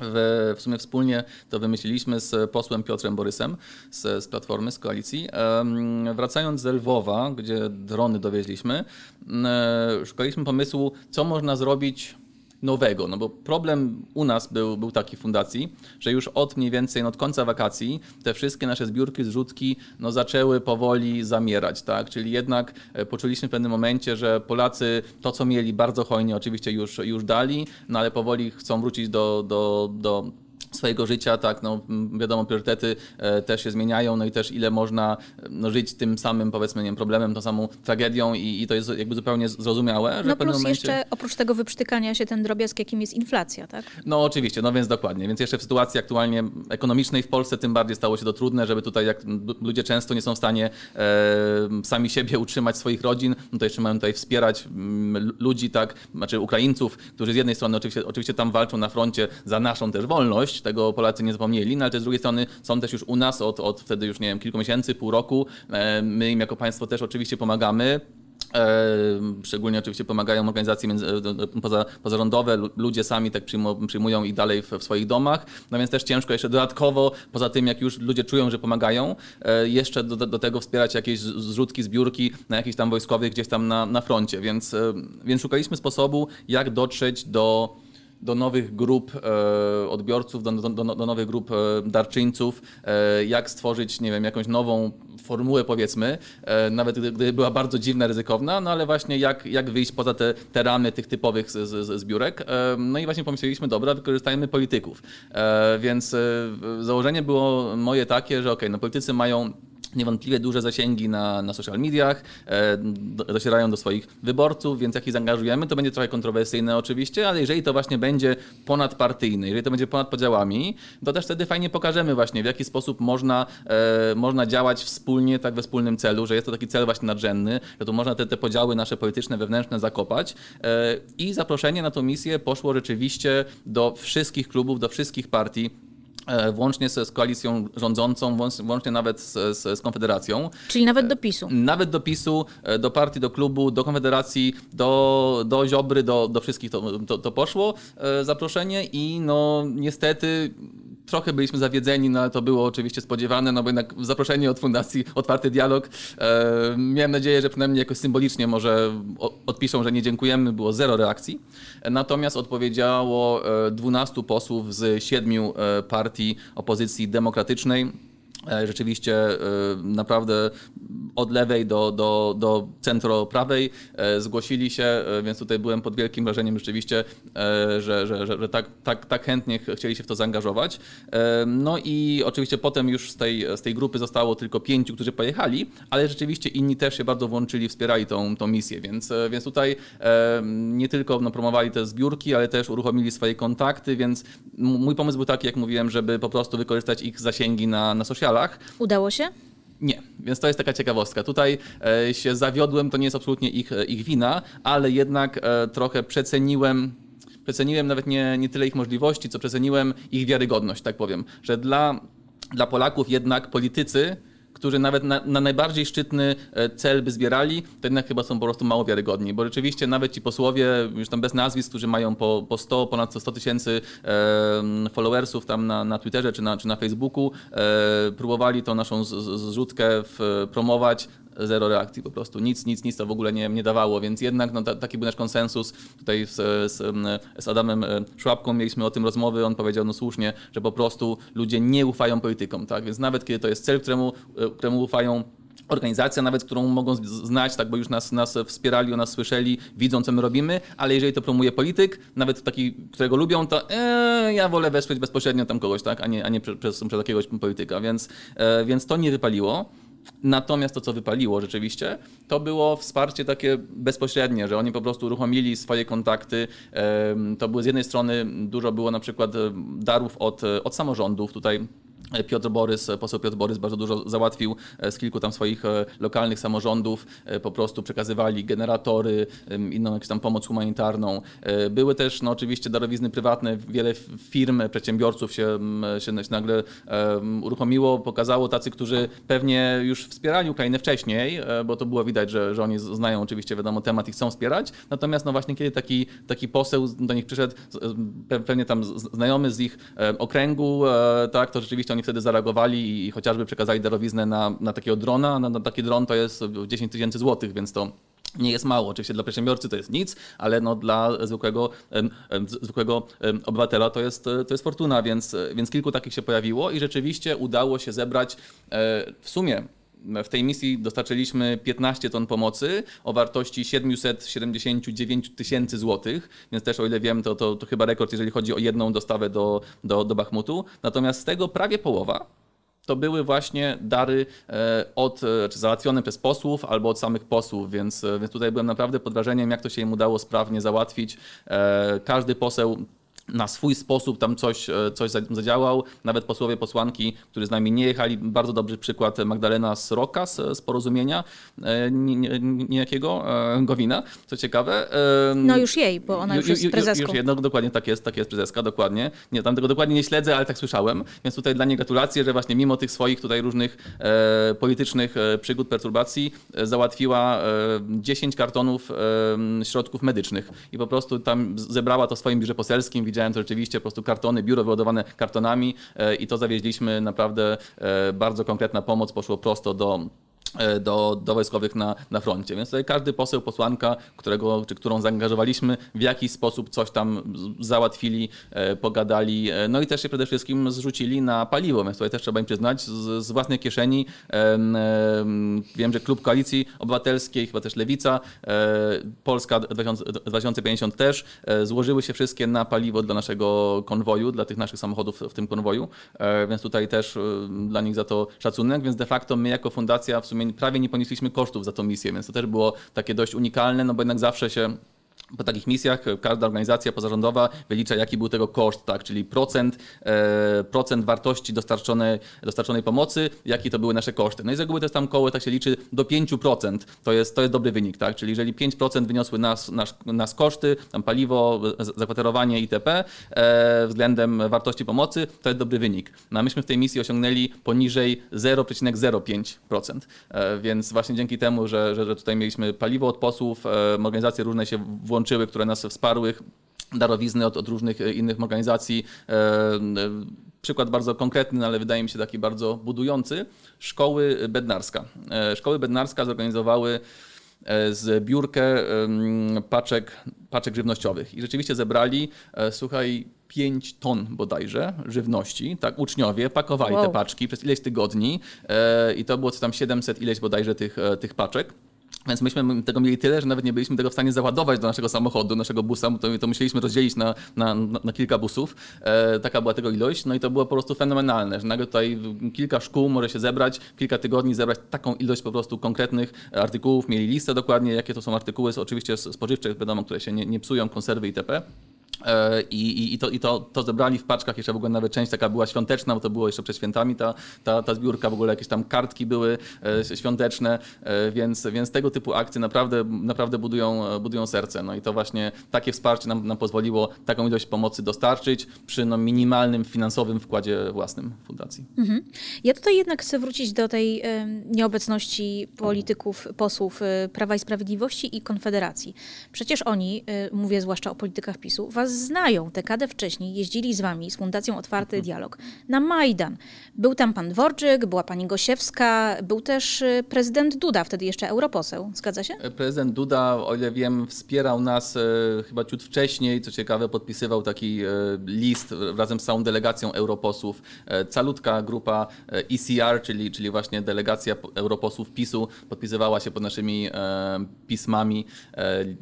w, w, sumie wspólnie to wymyśliliśmy z posłem Piotrem Borysem z, z Platformy, z koalicji. Wracając z Lwowa, gdzie drony dowieźliśmy, szukaliśmy pomysłu, co można zrobić nowego. No bo problem u nas był, był taki w fundacji, że już od mniej więcej no od końca wakacji te wszystkie nasze zbiórki, zrzutki no zaczęły powoli zamierać. Tak? Czyli jednak e, poczuliśmy w pewnym momencie, że Polacy to, co mieli bardzo hojnie oczywiście już, już dali, no ale powoli chcą wrócić do, do, do swojego życia, tak, no wiadomo, priorytety e, też się zmieniają, no i też ile można no, żyć tym samym, powiedzmy, nie wiem, problemem, tą samą tragedią i, i to jest jakby zupełnie zrozumiałe. Że no plus momencie... jeszcze oprócz tego wyprztykania się ten drobiazg, jakim jest inflacja, tak? No oczywiście, no więc dokładnie, więc jeszcze w sytuacji aktualnie ekonomicznej w Polsce tym bardziej stało się to trudne, żeby tutaj, jak ludzie często nie są w stanie e, sami siebie utrzymać swoich rodzin, no to jeszcze mają tutaj wspierać m, mm, ludzi, tak, znaczy Ukraińców, którzy z jednej strony oczywiście, oczywiście tam walczą na froncie za naszą też wolność, tego Polacy nie zapomnieli, no ale z drugiej strony są też już u nas od, od wtedy już, nie wiem, kilku miesięcy, pół roku. E, my im jako państwo też oczywiście pomagamy. E, szczególnie oczywiście pomagają organizacje między, e, poza, pozarządowe, ludzie sami tak przyjmują, ich dalej w, w, swoich domach, no więc też ciężko jeszcze dodatkowo, poza tym jak już ludzie czują, że pomagają, jeszcze do, do tego wspierać jakieś zrzutki, zbiórki na jakichś tam wojskowych gdzieś tam na, na froncie, więc, więc szukaliśmy sposobu, jak dotrzeć do do nowych grup e, odbiorców, do, do, do, nowych grup e, darczyńców, e, jak stworzyć, nie wiem, jakąś nową formułę powiedzmy, nawet gdy, była bardzo dziwna, ryzykowna, no ale właśnie jak, jak wyjść poza te, te ramy tych typowych z, z, zbiórek. No i właśnie pomyśleliśmy, dobra, wykorzystajmy polityków. Więc założenie było moje takie, że ok, no politycy mają niewątpliwie duże zasięgi na, na social mediach, e, docierają do swoich wyborców, więc jak ich zaangażujemy, to będzie trochę kontrowersyjne oczywiście, ale jeżeli to właśnie będzie ponadpartyjne, jeżeli to będzie ponad podziałami, to też wtedy fajnie pokażemy właśnie, w jaki sposób można, e, można działać wspólnie, tak we wspólnym celu, że jest to taki cel właśnie nadrzędny, że tu można te, te podziały nasze polityczne, wewnętrzne zakopać e, i zaproszenie na tą misję poszło rzeczywiście do wszystkich klubów, do wszystkich partii, włącznie z, z koalicją rządzącą, włącznie nawet z, z, z, Konfederacją. Czyli nawet do PiSu. Nawet do PiSu, e, do partii, do klubu, do Konfederacji, do, do Ziobry, do, do wszystkich to, to, to poszło e, zaproszenie i no niestety trochę byliśmy zawiedzeni, no ale to było oczywiście spodziewane, no bo jednak zaproszenie od Fundacji Otwarty Dialog. E, miałem nadzieję, że przynajmniej jakoś symbolicznie może odpiszą, że nie dziękujemy, było zero reakcji. Natomiast odpowiedziało 12 posłów z siedmiu partii opozycji demokratycznej. E, rzeczywiście e, naprawdę od lewej do, do, do centroprawej e, zgłosili się, więc tutaj byłem pod wielkim wrażeniem rzeczywiście, że, że, że, że tak, tak, tak chętnie chcieli się w to zaangażować. No i oczywiście potem już z tej, z tej grupy zostało tylko pięciu, którzy pojechali, ale rzeczywiście inni też się bardzo włączyli, wspierali tą, tą misję, więc, więc tutaj nie tylko no, promowali te zbiórki, ale też uruchomili swoje kontakty, więc mój pomysł był taki, jak mówiłem, żeby po prostu wykorzystać ich zasięgi na, na socialach, Udało się? Nie, więc to jest taka ciekawostka. Tutaj e, się zawiodłem, to nie jest absolutnie ich, e, ich wina, ale jednak e, trochę przeceniłem przeceniłem nawet nie, nie tyle ich możliwości, co przeceniłem ich wiarygodność, tak powiem. Że dla, dla Polaków jednak politycy którzy nawet na, na, najbardziej szczytny e, cel by zbierali, to jednak chyba są po prostu mało wiarygodni, bo rzeczywiście nawet ci posłowie, już tam bez nazwisk, którzy mają po, po 100, ponad 100 tysięcy followersów tam na, na Twitterze czy na, czy na Facebooku, e, próbowali tą naszą zrzutkę promować, zero reakcji po prostu. Nic, nic, nic to w ogóle nie, nie dawało, więc jednak no, taki był nasz konsensus. Tutaj z, z, z Adamem e, Szłapką mieliśmy o tym rozmowy, on powiedział no słusznie, że po prostu ludzie nie ufają politykom, tak? Więc nawet kiedy to jest cel, któremu, e, któremu ufają organizacja nawet, którą mogą znać, tak, bo już nas, nas wspierali, o nas słyszeli, widzą, co my robimy, ale jeżeli to promuje polityk, nawet taki, którego lubią, to ee, ja wolę wesprzeć bezpośrednio tam kogoś, tak, a nie, a nie przez, przez, przez jakiegoś polityka, więc, e, więc to nie wypaliło. Natomiast to, co wypaliło rzeczywiście, to było wsparcie takie bezpośrednie, że oni po prostu uruchomili swoje kontakty. To były z jednej strony dużo było na przykład darów od, od samorządów. Tutaj Piotr Borys, poseł Piotr Borys bardzo dużo załatwił e, z kilku tam swoich e, lokalnych samorządów, e, po prostu przekazywali generatory, inną jakąś tam pomoc humanitarną. Były też no, oczywiście darowizny prywatne, wiele firm, przedsiębiorców się, się nagle uruchomiło, pokazało tacy, którzy pewnie już wspierali Ukrainę wcześniej, bo to było widać, że, że oni znają oczywiście wiadomo temat i chcą wspierać, natomiast no właśnie kiedy taki, taki poseł do nich przyszedł, pewnie tam znajomy z ich okręgu, tak, to rzeczywiście oni wtedy zareagowali i chociażby przekazali darowiznę na, na takiego drona. Na, na taki dron to jest 10 tysięcy złotych, więc to nie jest mało. Oczywiście dla przedsiębiorcy to jest nic, ale no dla zwykłego, zwykłego obywatela to jest, to jest fortuna, więc, więc kilku takich się pojawiło i rzeczywiście udało się zebrać e, w sumie w tej misji dostarczyliśmy 15 ton pomocy o wartości 779 tysięcy złotych, więc też o ile wiem, to, to, to, chyba rekord, jeżeli chodzi o jedną dostawę do, do, do Bachmutu. Natomiast z tego prawie połowa to były właśnie dary e, od, e, czy załatwione przez posłów albo od samych posłów, więc, e, więc tutaj byłem naprawdę pod wrażeniem, jak to się im udało sprawnie załatwić. Każdy poseł na swój sposób tam coś, e, coś zadziałał. Nawet posłowie, posłanki, którzy z nami nie jechali, bardzo dobry przykład Magdalena Sroka z, z porozumienia e, niejakiego nie, Gowina, co ciekawe. No już jej, bo ona już, już jest prezeską. Już, jedno, dokładnie tak jest, tak jest prezeska, dokładnie. Nie, tam tego dokładnie nie śledzę, ale tak słyszałem, więc tutaj dla niej gratulacje, że właśnie mimo tych swoich tutaj różnych e, politycznych e, przygód, perturbacji e, załatwiła e, 10 kartonów środków medycznych i po prostu tam zebrała to w swoim biurze poselskim, widziałem to rzeczywiście, po prostu kartony, biuro wyładowane kartonami e, i to zawieźliśmy. Naprawdę e, bardzo konkretna pomoc, poszło prosto do do, do wojskowych na, na froncie. Więc tutaj każdy poseł, posłanka, którego, czy którą zaangażowaliśmy, w jakiś sposób coś tam załatwili, e, pogadali, e, no i też się przede wszystkim zrzucili na paliwo, więc tutaj też trzeba im przyznać, z, z własnej kieszeni. Wiem, że Klub Koalicji Obywatelskiej, chyba też Lewica, Polska 2050 też, złożyły się wszystkie na paliwo dla naszego konwoju, dla tych naszych samochodów w tym konwoju, więc tutaj też dla nich za to szacunek, więc de facto my jako fundacja w sumie prawie nie ponieśliśmy kosztów za tą misję, więc to też było takie dość unikalne, no bo jednak zawsze się po takich misjach każda organizacja pozarządowa wylicza, jaki był tego koszt, tak? czyli procent, e, procent wartości dostarczonej, dostarczonej pomocy, jakie to były nasze koszty. No i z reguły to jest tam koło, tak się liczy, do 5%. To jest, to jest dobry wynik, tak? czyli jeżeli 5% wyniosły nas, nas, nas koszty, tam paliwo, zakwaterowanie itp. E, względem wartości pomocy, to jest dobry wynik. No a myśmy w tej misji osiągnęli poniżej 0,05%. E, więc właśnie dzięki temu, że, że, że tutaj mieliśmy paliwo od posłów, e, organizacje różne się włączyły które nas wsparły darowizny od, od, różnych e, innych organizacji. E, e, przykład bardzo konkretny, ale wydaje mi się taki bardzo budujący. Szkoły Bednarska. Szkoły Bednarska zorganizowały zbiórkę paczek, paczek żywnościowych i rzeczywiście zebrali, słuchaj, 5 ton bodajże żywności, tak, uczniowie pakowali wow. te paczki przez ileś tygodni i to było co tam 700 ileś bodajże tych, tych paczek. Więc myśmy tego mieli tyle, że nawet nie byliśmy tego w stanie załadować do naszego samochodu, naszego busa, to, to musieliśmy rozdzielić na, na, na kilka busów. E, taka była tego ilość. No i to było po prostu fenomenalne, że nagle tutaj kilka szkół może się zebrać, kilka tygodni zebrać taką ilość po prostu konkretnych artykułów. Mieli listę dokładnie, jakie to są artykuły, oczywiście spożywcze, wiadomo, które się nie, nie psują, konserwy itp. E, I, i, to, i to, to zebrali w paczkach, jeszcze w ogóle nawet część taka była świąteczna, bo to było jeszcze przed świętami ta, ta, ta zbiórka, w ogóle jakieś tam kartki były e, świąteczne, e, więc, więc tego typu akcje naprawdę, naprawdę budują, budują serce. No i to właśnie takie wsparcie nam, nam pozwoliło taką ilość pomocy dostarczyć przy no, minimalnym finansowym wkładzie własnym fundacji. Mhm. Ja tutaj jednak chcę wrócić do tej nieobecności polityków, posłów Prawa i Sprawiedliwości i Konfederacji. Przecież oni, mówię zwłaszcza o politykach PiSu, was znają. Dekadę wcześniej jeździli z wami, z Fundacją Otwarty mhm. Dialog, na Majdan. Był tam pan Dworczyk, była pani Gosiewska, był też y, prezydent Duda, wtedy jeszcze europoseł. Zgadza się? E, prezydent Duda, o ile wiem, wspierał nas e, chyba ciut wcześniej. Co ciekawe, podpisywał taki e, list razem z całą delegacją europosłów. Calutka grupa ECR, czyli, czyli właśnie delegacja europosłów PiSu, podpisywała się pod naszymi pismami,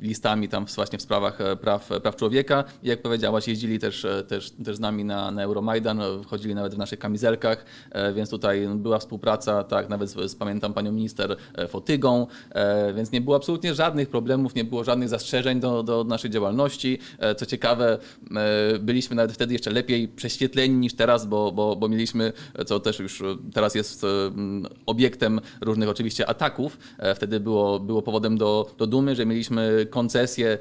listami tam właśnie w sprawach praw, praw człowieka. Jak powiedziałaś, jeździli też, też, też z nami na, na Euromajdan, chodzili nawet w naszych kamizelkach, więc tutaj była współpraca, tak, nawet z, z pamiętam panią minister Fotygą, więc nie było absolutnie żadnych problemów, nie było żadnych zastrzeżeń do, do naszej działalności. Co ciekawe, byliśmy nawet wtedy jeszcze lepiej prześwietleni niż teraz, bo, bo, bo mieliśmy, co też już teraz jest obiektem różnych oczywiście ataków. Wtedy było, było powodem do, do dumy, że mieliśmy koncesję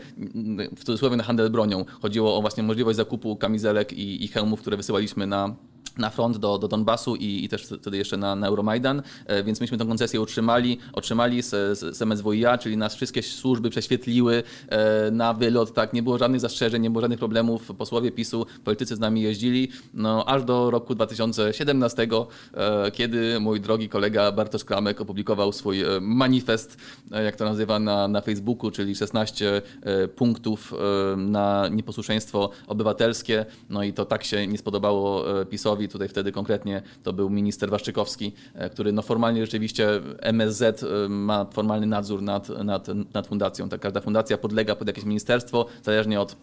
w cudzysłowie na handel bronią. Chodziło o właśnie możliwość zakupu kamizelek i, i hełmów, które wysyłaliśmy na na front do, do Donbasu i, i też wtedy jeszcze na, na Euromajdan, e, więc myśmy tę koncesję utrzymali, otrzymali z, z, z MSWiA, czyli nas wszystkie służby prześwietliły e, na wylot, tak, nie było żadnych zastrzeżeń, nie było żadnych problemów, posłowie PiSu, politycy z nami jeździli, no aż do roku 2017, e, kiedy mój drogi kolega Bartosz Kramek opublikował swój manifest, jak to nazywa na, na Facebooku, czyli 16 punktów na nieposłuszeństwo obywatelskie, no i to tak się nie spodobało PiSowi, Tutaj wtedy konkretnie to był minister Waszczykowski, e, który no formalnie rzeczywiście MSZ e, ma formalny nadzór nad, nad, nad fundacją. Tak, każda fundacja podlega pod jakieś ministerstwo, zależnie od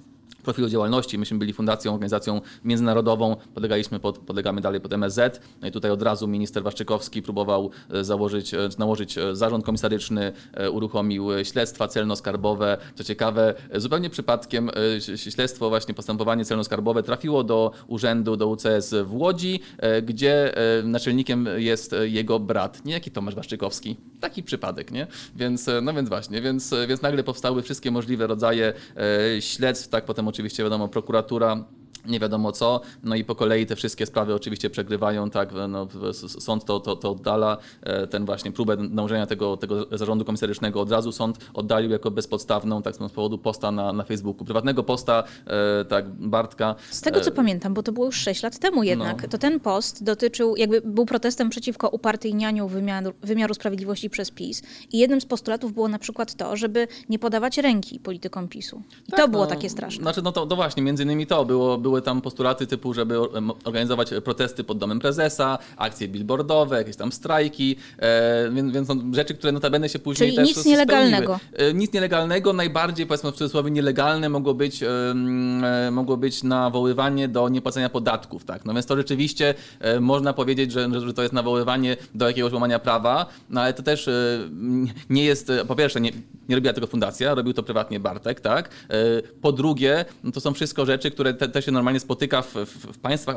profilu działalności. Myśmy byli fundacją, organizacją międzynarodową, podlegaliśmy pod, podlegamy dalej pod MSZ. No i tutaj od razu minister Waszczykowski próbował e, założyć, e, nałożyć e, zarząd komisaryczny, uruchomił śledztwa celno-skarbowe. Co ciekawe, zupełnie przypadkiem śledztwo, właśnie postępowanie celno-skarbowe trafiło do urzędu, do UCS w Łodzi, gdzie naczelnikiem jest jego brat, nie jaki Tomasz Waszczykowski. Taki przypadek, nie? Więc, no więc właśnie, więc, więc nagle powstały wszystkie możliwe rodzaje śledztw, tak potem oczywiście wiadomo prokuratura nie wiadomo co, no i po kolei te wszystkie sprawy oczywiście przegrywają, tak, no, sąd to, to, to oddala, e, ten właśnie próbę nałożenia tego, tego zarządu komisarycznego od razu sąd oddalił jako bezpodstawną, tak z powodu posta na, na Facebooku, prywatnego posta, e, tak, Bartka. Z tego co e... pamiętam, bo to było już 6 lat temu jednak, no. to ten post dotyczył, jakby był protestem przeciwko upartyjnianiu wymiaru, wymiaru sprawiedliwości przez PiS i jednym z postulatów było na przykład to, żeby nie podawać ręki politykom PiSu. I tak, to było no, takie straszne. Znaczy, no to, to właśnie, między innymi to było, było były tam postulaty typu, żeby organizować protesty pod domem prezesa, akcje billboardowe, jakieś tam strajki, e, więc, więc rzeczy, które notabene się później Czyli też nic nielegalnego. E, nic nielegalnego, najbardziej powiedzmy w cudzysłowie nielegalne mogło być, e, mogło być nawoływanie do niepłacenia podatków, tak? No więc to rzeczywiście można powiedzieć, że, że to jest nawoływanie do jakiegoś łamania prawa, no ale to też nie jest, po pierwsze nie, nie robiła tego fundacja, robił to prywatnie Bartek, tak? Po drugie, no to są wszystko rzeczy, które te, też się normalnie spotyka w, w, państwach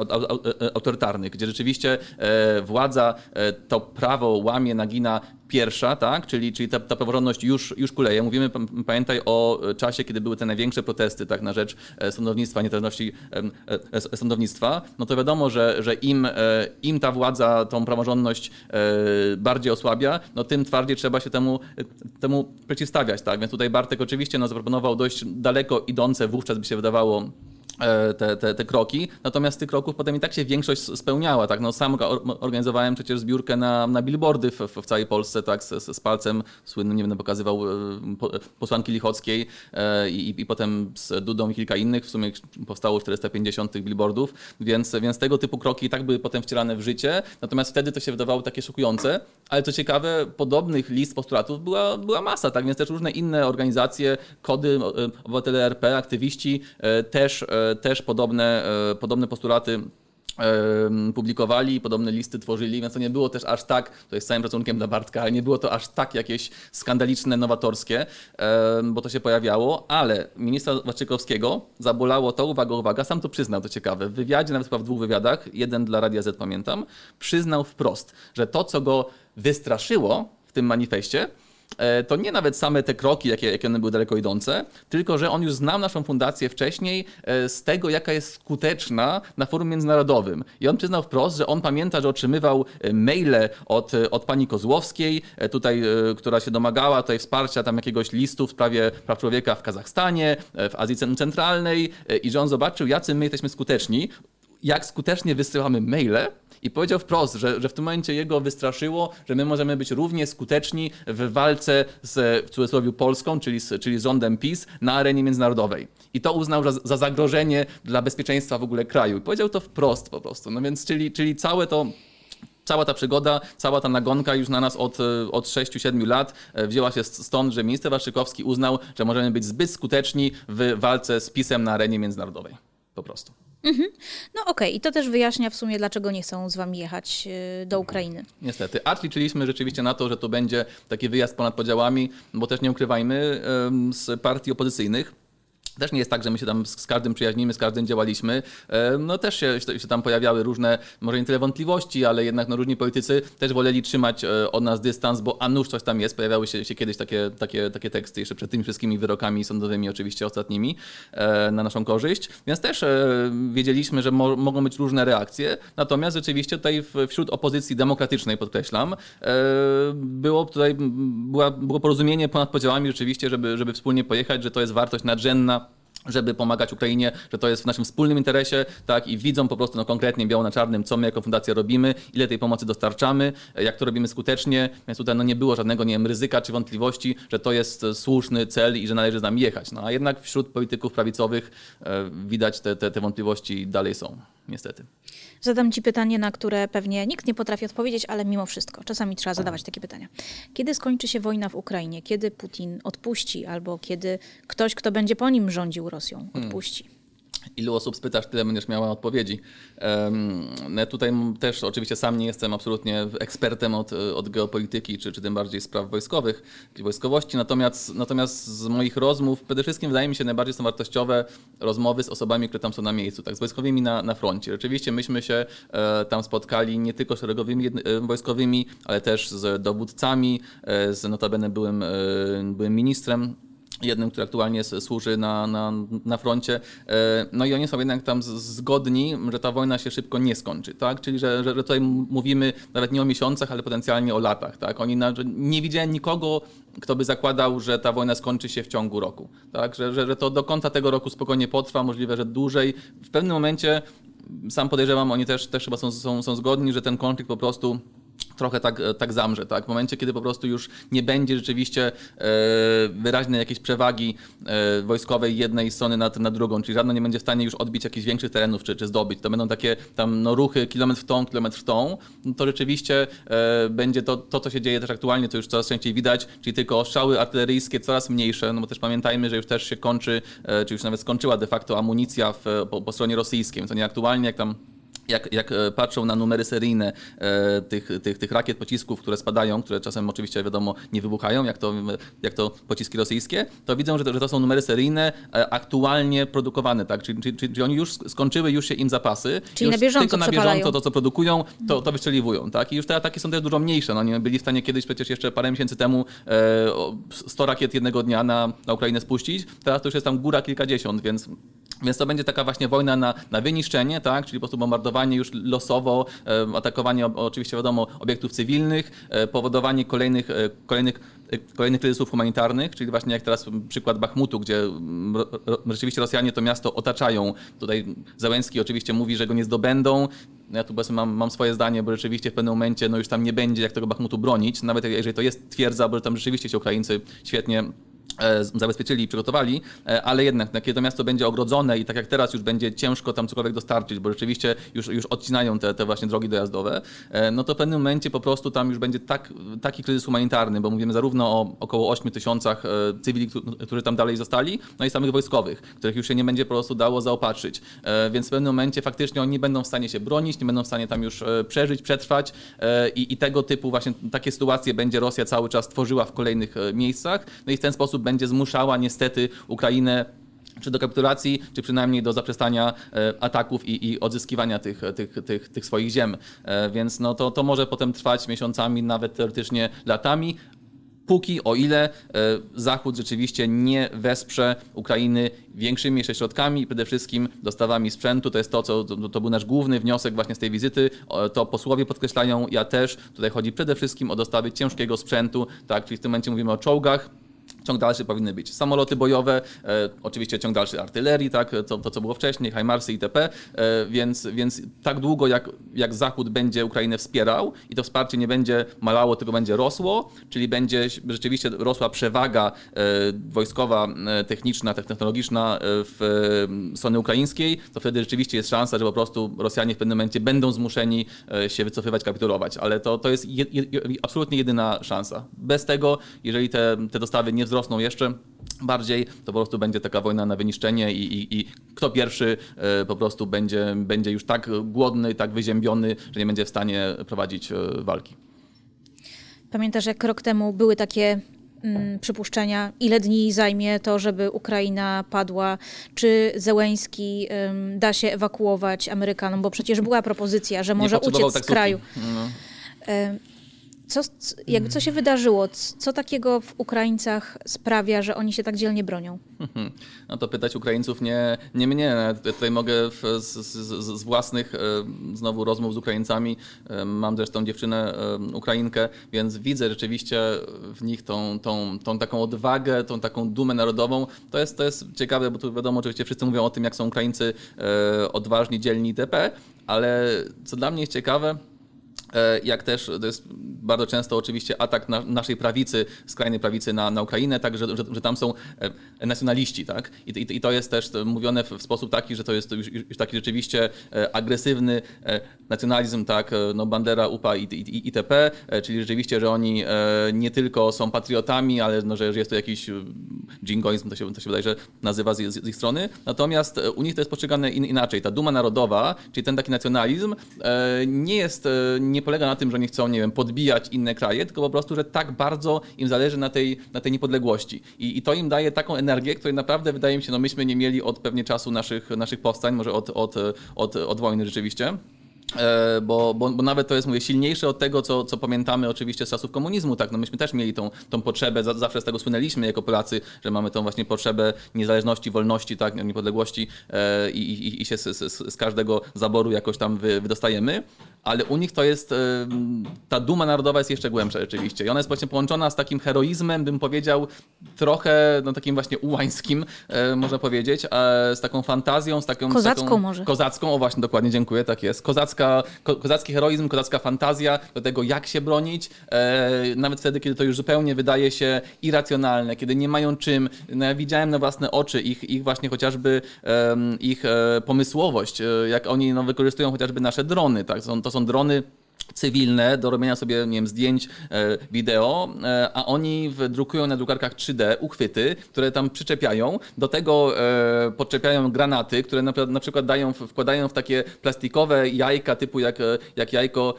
autorytarnych, gdzie rzeczywiście e, władza e, to prawo łamie, nagina pierwsza, tak? czyli, czyli ta, ta praworządność już, już kuleje. Mówimy, pamiętaj o czasie, kiedy były te największe protesty tak, na rzecz e, sądownictwa, niezależności sądownictwa, no to wiadomo, że, że im, im ta władza tą praworządność bardziej osłabia, no tym twardziej trzeba się temu, temu przeciwstawiać. Tak? Więc tutaj Bartek oczywiście no, zaproponował dość daleko idące, wówczas by się wydawało, E, te, te, te kroki, natomiast tych kroków potem i tak się większość spełniała. Tak? No, sam organizowałem przecież zbiórkę na, na billboardy w, w całej Polsce tak? z, z palcem słynnym, nie będę pokazywał e, posłanki Lichockiej e, i, i potem z Dudą i kilka innych, w sumie powstało 450 tych billboardów, więc, więc tego typu kroki i tak były potem wcielane w życie, natomiast wtedy to się wydawało takie szokujące, ale co ciekawe, podobnych list postulatów była, była masa, tak więc też różne inne organizacje, kody, obywatele RP, aktywiści też też podobne, e, podobne postulaty publikowali, podobne listy tworzyli, więc to nie było też aż tak, to jest całym szacunkiem dla Bartka, ale nie było to aż tak jakieś skandaliczne, nowatorskie, bo to się pojawiało, ale ministra Waszczykowskiego zabolało to, uwaga, uwaga, sam to przyznał, to ciekawe, w wywiadzie, nawet chyba w dwóch wywiadach, jeden dla Radia Z pamiętam, przyznał wprost, że to, co go wystraszyło w tym manifestie, E, to nie nawet same te kroki, jakie, jakie one były daleko idące, tylko że on już znał naszą fundację wcześniej e, z tego, jaka jest skuteczna na forum międzynarodowym. I on przyznał wprost, że on pamięta, że otrzymywał e, maile od, od pani Kozłowskiej, tutaj, która się domagała tutaj wsparcia tam jakiegoś listu w sprawie praw człowieka w Kazachstanie, w Azji Centralnej i że on zobaczył, jacy my jesteśmy skuteczni, jak skutecznie wysyłamy maile, i powiedział wprost, że, że w tym momencie jego wystraszyło, że my możemy być równie skuteczni w walce z w cudzysłowie Polską, czyli z, rządem PiS na arenie międzynarodowej. I to uznał za, za zagrożenie dla bezpieczeństwa w ogóle kraju. I powiedział to wprost po prostu. No więc, czyli, czyli całe to cała ta przygoda, cała ta nagonka już na nas od, od 6-7 lat wzięła się stąd, że minister Waszczykowski uznał, że możemy być zbyt skuteczni w walce z PiSem na arenie międzynarodowej. Po prostu. Mhm. No okej, okay. i to też wyjaśnia w sumie, dlaczego nie chcą z wami jechać do Ukrainy. Niestety. A liczyliśmy rzeczywiście na to, że to będzie taki wyjazd ponad podziałami, bo też nie ukrywajmy, z partii opozycyjnych też nie jest tak, że my się tam z każdym przyjaźnimy, z każdym działaliśmy. E, no też się, się tam pojawiały różne, może nie tyle wątpliwości, ale jednak no, różni politycy też woleli trzymać e, od nas dystans, bo a nuż coś tam jest. Pojawiały się, się kiedyś takie, takie, takie teksty jeszcze przed tymi wszystkimi wyrokami sądowymi, oczywiście ostatnimi, e, na naszą korzyść. Więc też wiedzieliśmy, że mo mogą być różne reakcje. Natomiast rzeczywiście tutaj wśród opozycji demokratycznej, podkreślam, było tutaj była, było porozumienie ponad podziałami rzeczywiście, żeby, żeby wspólnie pojechać, że to jest wartość nadrzędna żeby pomagać Ukrainie, że to jest w naszym wspólnym interesie, tak, i widzą po prostu no, konkretnie biało na czarnym, co my jako fundacja robimy, ile tej pomocy dostarczamy, jak to robimy skutecznie, więc tutaj no, nie było żadnego, nie wiem, ryzyka czy wątpliwości, że to jest słuszny cel i że należy z nami jechać. No, a jednak wśród polityków prawicowych e, widać te, te, te wątpliwości dalej są, niestety. Zadam Ci pytanie, na które pewnie nikt nie potrafi odpowiedzieć, ale mimo wszystko, czasami trzeba zadawać takie pytania. Kiedy skończy się wojna w Ukrainie? Kiedy Putin odpuści albo kiedy ktoś, kto będzie po nim rządził Rosją, hmm. odpuści? Hmm ilu osób spytasz, tyle będziesz miała odpowiedzi. Ja tutaj też oczywiście sam nie jestem absolutnie ekspertem od, od geopolityki, czy, czy tym bardziej spraw wojskowych, czy wojskowości, natomiast, natomiast z moich rozmów przede wszystkim wydaje mi się najbardziej są wartościowe rozmowy z osobami, które tam są na miejscu, tak, z wojskowymi na, na froncie. Rzeczywiście myśmy się e, tam spotkali nie tylko szeregowymi e, wojskowymi, ale też z dowódcami, e, z notabene byłym, byłym ministrem jednym, który aktualnie służy na, na, na froncie. E, no i oni są jednak tam zgodni, że ta wojna się szybko nie skończy, tak? Czyli, że, że tutaj mówimy nawet nie o miesiącach, ale potencjalnie o latach, tak? Oni na, nie widziałem nikogo, kto by zakładał, że ta wojna skończy się w ciągu roku, tak? Że, że, że to do końca tego roku spokojnie potrwa, możliwe, że dłużej. W pewnym momencie, sam podejrzewam, oni też, też chyba są, są, są zgodni, że ten konflikt po prostu trochę tak, tak zamrze. Tak? W momencie, kiedy po prostu już nie będzie rzeczywiście e, wyraźnej jakiejś przewagi e, wojskowej jednej strony nad, nad drugą, czyli żadna nie będzie w stanie już odbić jakichś większych terenów czy, czy zdobyć. To będą takie tam no, ruchy kilometr w tą, kilometr w tą, no, to rzeczywiście e, będzie to, to, co się dzieje też aktualnie, to już coraz częściej widać, czyli tylko ostrzały artyleryjskie coraz mniejsze, no bo też pamiętajmy, że już też się kończy, czy już nawet skończyła de facto amunicja w, po, po stronie rosyjskiej, więc oni aktualnie jak tam jak, jak e, patrzą na numery seryjne e, tych, tych, tych rakiet, pocisków, które spadają, które czasem oczywiście wiadomo nie wybuchają, jak to, jak to pociski rosyjskie, to widzą, że to, że to są numery seryjne e, aktualnie produkowane, tak? Czyli, czyli, czyli oni już skończyły już się im zapasy. Czyli na bieżąco Tylko na bieżąco to, co produkują, to, to wystrzeliwują, tak? I już te ataki są też dużo mniejsze. No, oni byli w stanie kiedyś przecież jeszcze parę miesięcy temu 100 rakiet jednego dnia na, na Ukrainę spuścić, teraz to już jest tam góra kilkadziesiąt, więc więc to będzie taka właśnie wojna na, na wyniszczenie, tak? czyli po prostu bombardowanie już losowo, e, atakowanie oczywiście wiadomo obiektów cywilnych, e, powodowanie kolejnych, e, kolejnych, kolejnych kryzysów humanitarnych, czyli właśnie jak teraz przykład Bachmutu, gdzie rzeczywiście Rosjanie to miasto otaczają. Tutaj Załęski oczywiście mówi, że go nie zdobędą. Ja tu mam, mam swoje zdanie, bo rzeczywiście w pewnym momencie no już tam nie będzie jak tego Bachmutu bronić, nawet jeżeli to jest twierdza, bo tam rzeczywiście się Ukraińcy świetnie zabezpieczyli i przygotowali, e, ale jednak kiedy to miasto będzie ogrodzone i tak jak teraz już będzie ciężko tam cokolwiek dostarczyć, bo rzeczywiście już, już odcinają te, te właśnie drogi dojazdowe, e, no to w pewnym momencie po prostu tam już będzie tak, taki kryzys humanitarny, bo mówimy zarówno o około 8 tysiącach cywili, którzy tam dalej zostali, no i samych wojskowych, których już się nie będzie po prostu dało zaopatrzyć. Więc w pewnym momencie faktycznie oni nie będą w stanie się bronić, nie będą w stanie tam już przeżyć, przetrwać i, i tego typu właśnie takie sytuacje będzie Rosja cały czas tworzyła w kolejnych miejscach, no i w ten sposób będzie zmuszała niestety Ukrainę czy do kapitulacji, czy przynajmniej do zaprzestania e, ataków i, i odzyskiwania tych, tych, tych, tych swoich ziem. E, więc no to, to może potem trwać miesiącami, nawet teoretycznie latami, póki o ile e, Zachód rzeczywiście nie wesprze Ukrainy większymi jeszcze środkami przede wszystkim dostawami sprzętu. To jest to, co to był nasz główny wniosek właśnie z tej wizyty. To posłowie podkreślają, ja też. Tutaj chodzi przede wszystkim o dostawy ciężkiego sprzętu, tak, czyli w tym momencie mówimy o czołgach, ciąg dalszy powinny być. Samoloty bojowe, e, oczywiście ciąg dalszy artylerii, tak, to, to co było wcześniej, HIMARSy itp., e, więc, więc tak długo jak, jak Zachód będzie Ukrainę wspierał i to wsparcie nie będzie malało, tylko będzie rosło, czyli będzie rzeczywiście rosła przewaga e, wojskowa, e, techniczna, technologiczna e, w e, strony ukraińskiej, to wtedy rzeczywiście jest szansa, że po prostu Rosjanie w pewnym momencie będą zmuszeni się wycofywać, kapitulować, ale to, to jest je, je, absolutnie jedyna szansa. Bez tego, jeżeli te, te dostawy nie wzrosną jeszcze bardziej, to po prostu będzie taka wojna na wyniszczenie i, i, i kto pierwszy e, po prostu będzie, będzie już tak głodny, tak wyziębiony, że nie będzie w stanie prowadzić e, walki. Pamiętasz, jak rok temu były takie mm, przypuszczenia, ile dni zajmie to, żeby Ukraina padła, czy Zełęński ym, da się ewakuować Amerykanom, bo przecież była propozycja, że może uciec z kraju. No. Co, jakby co się wydarzyło? Co takiego w Ukraińcach sprawia, że oni się tak dzielnie bronią? No to pytać Ukraińców nie, nie mnie. Tutaj mogę z, z, z, własnych e, znowu rozmów z Ukraińcami. E, mam zresztą dziewczynę e, Ukrainkę, więc widzę rzeczywiście w nich tą, tą, tą taką odwagę, tą taką dumę narodową. To jest, to jest ciekawe, bo tu wiadomo, oczywiście wszyscy mówią o tym, jak są Ukraińcy odważni, dzielni itp., ale co dla mnie jest ciekawe, jak też to jest bardzo często oczywiście atak na naszej prawicy, skrajnej prawicy na, na Ukrainę, tak, że, że, że tam są e, nacjonaliści, tak? I, i, I, to jest też mówione w, sposób taki, że to jest już, już taki rzeczywiście e, agresywny nacjonalizm, tak, no Bandera, UPA i, i, itp., czyli rzeczywiście, że oni nie tylko są patriotami, ale no, że, że jest to jakiś jingoizm, to się, to się wydaje, że nazywa z, z, ich strony. Natomiast u nich to jest postrzegane in, inaczej. Ta duma narodowa, czyli ten taki nacjonalizm nie jest, nie polega na tym, że oni chcą, nie wiem, podbijać inne kraje, tylko po prostu, że tak bardzo im zależy na tej, na tej niepodległości. I, I to im daje taką energię, której naprawdę wydaje mi się, no myśmy nie mieli od pewnie czasu naszych, naszych powstań, może od, od, od, od wojny rzeczywiście. E, bo, bo, bo, nawet to jest, mówię, silniejsze od tego, co, co pamiętamy oczywiście z czasów komunizmu, tak, no myśmy też mieli tą, tą potrzebę, zawsze z tego słynęliśmy jako Polacy, że mamy tą właśnie potrzebę niezależności, wolności, tak, niepodległości e, i, i, i się z, z, z, każdego zaboru jakoś tam wy, wydostajemy, ale u nich to jest, e, ta duma narodowa jest jeszcze głębsza rzeczywiście i ona jest właśnie połączona z takim heroizmem, bym powiedział, trochę, no takim właśnie ułańskim, można powiedzieć, z taką fantazją, z taką... Kozacką z taką, może. Kozacką, o właśnie, dokładnie, dziękuję, tak jest. Kozacka ko, kozacki heroizm, kozacka fantazja do tego, jak się bronić, e, nawet wtedy, kiedy to już zupełnie wydaje się irracjonalne, kiedy nie mają czym. No ja widziałem na własne oczy ich, ich właśnie chociażby e, ich pomysłowość, e, jak oni no, wykorzystują chociażby nasze drony, tak? Są, to są drony cywilne do robienia sobie nie wiem, zdjęć, e, wideo, e, a oni drukują na drukarkach 3D uchwyty, które tam przyczepiają. Do tego e, podczepiają granaty, które na, przykład dają, wkładają w takie plastikowe jajka typu jak, jak jajko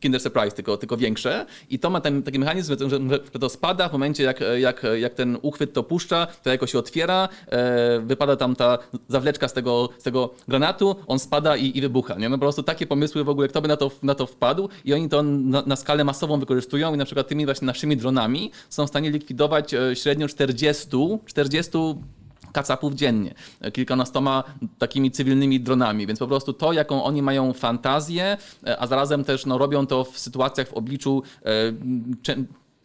Kinder Surprise, tylko, tylko większe. I to ma ten, taki mechanizm, że, że to spada w momencie jak, jak, jak ten uchwyt to puszcza, to jajko się otwiera, wypada tam ta zawleczka z tego, z tego granatu, on spada i, i wybucha. Nie? No po prostu takie pomysły w ogóle, kto by na to, na to wpadł i oni to na, na, skalę masową wykorzystują i na przykład tymi właśnie naszymi dronami są w stanie likwidować e, średnio 40, 40 kacapów dziennie, e, kilkunastoma takimi cywilnymi dronami, więc po prostu to, jaką oni mają fantazję, e, a zarazem też no, robią to w sytuacjach w obliczu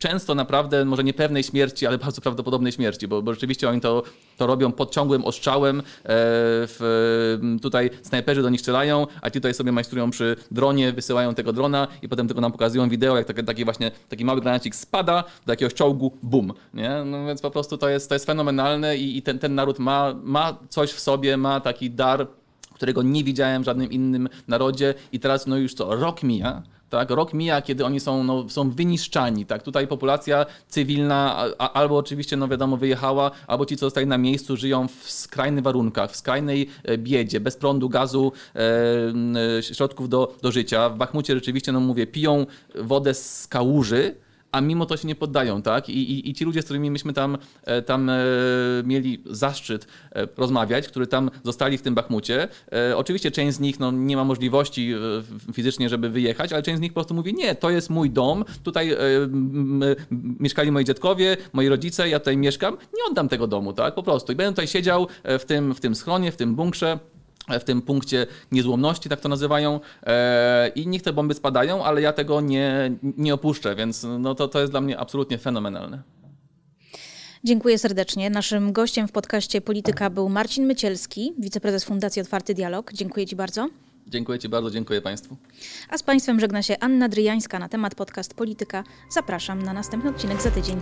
często naprawdę, może nie pewnej śmierci, ale bardzo prawdopodobnej śmierci, bo, bo rzeczywiście oni to, to robią pod ciągłym ostrzałem. E, w, tutaj snajperzy do nich strzelają, a ci tutaj sobie majstrują przy dronie, wysyłają tego drona i potem tylko nam pokazują wideo, jak taki, taki właśnie taki mały granacik spada do jakiegoś czołgu, bum. Nie? No więc po prostu to jest, to jest fenomenalne i, i ten, ten naród ma, ma coś w sobie, ma taki dar, którego nie widziałem w żadnym innym narodzie i teraz no już co, rok mija, tak? Rok mija, kiedy oni są, no, są wyniszczani. Tak? Tutaj populacja cywilna a, albo oczywiście, no wiadomo, wyjechała, albo ci, co zostali na miejscu, żyją w skrajnych warunkach, w skrajnej e, biedzie, bez prądu, gazu, e, środków do, do życia. W Bachmucie rzeczywiście, no mówię, piją wodę z kałuży, a mimo to się nie poddają, tak? I, i, i ci ludzie, z którymi myśmy tam, e, tam e, mieli zaszczyt e, rozmawiać, którzy tam zostali w tym Bachmucie, oczywiście część z nich no, nie ma możliwości fizycznie, żeby wyjechać, ale część z nich po prostu mówi, nie, to jest mój dom, tutaj mieszkali moi dziadkowie, moi rodzice, ja tutaj mieszkam, nie oddam tego domu, tak? Po prostu. I będę tutaj siedział w tym, w tym schronie, w tym bunkrze, w tym punkcie niezłomności, tak to nazywają, e, i niech te bomby spadają, ale ja tego nie, nie opuszczę, więc no to, to jest dla mnie absolutnie fenomenalne. Dziękuję serdecznie. Naszym gościem w podcaście Polityka był Marcin Mycielski, wiceprezes Fundacji Otwarty Dialog. Dziękuję Ci bardzo. Dziękuję Ci bardzo, dziękuję Państwu. A z Państwem żegna się Anna Dryjańska na temat podcast Polityka. Zapraszam na następny odcinek za tydzień.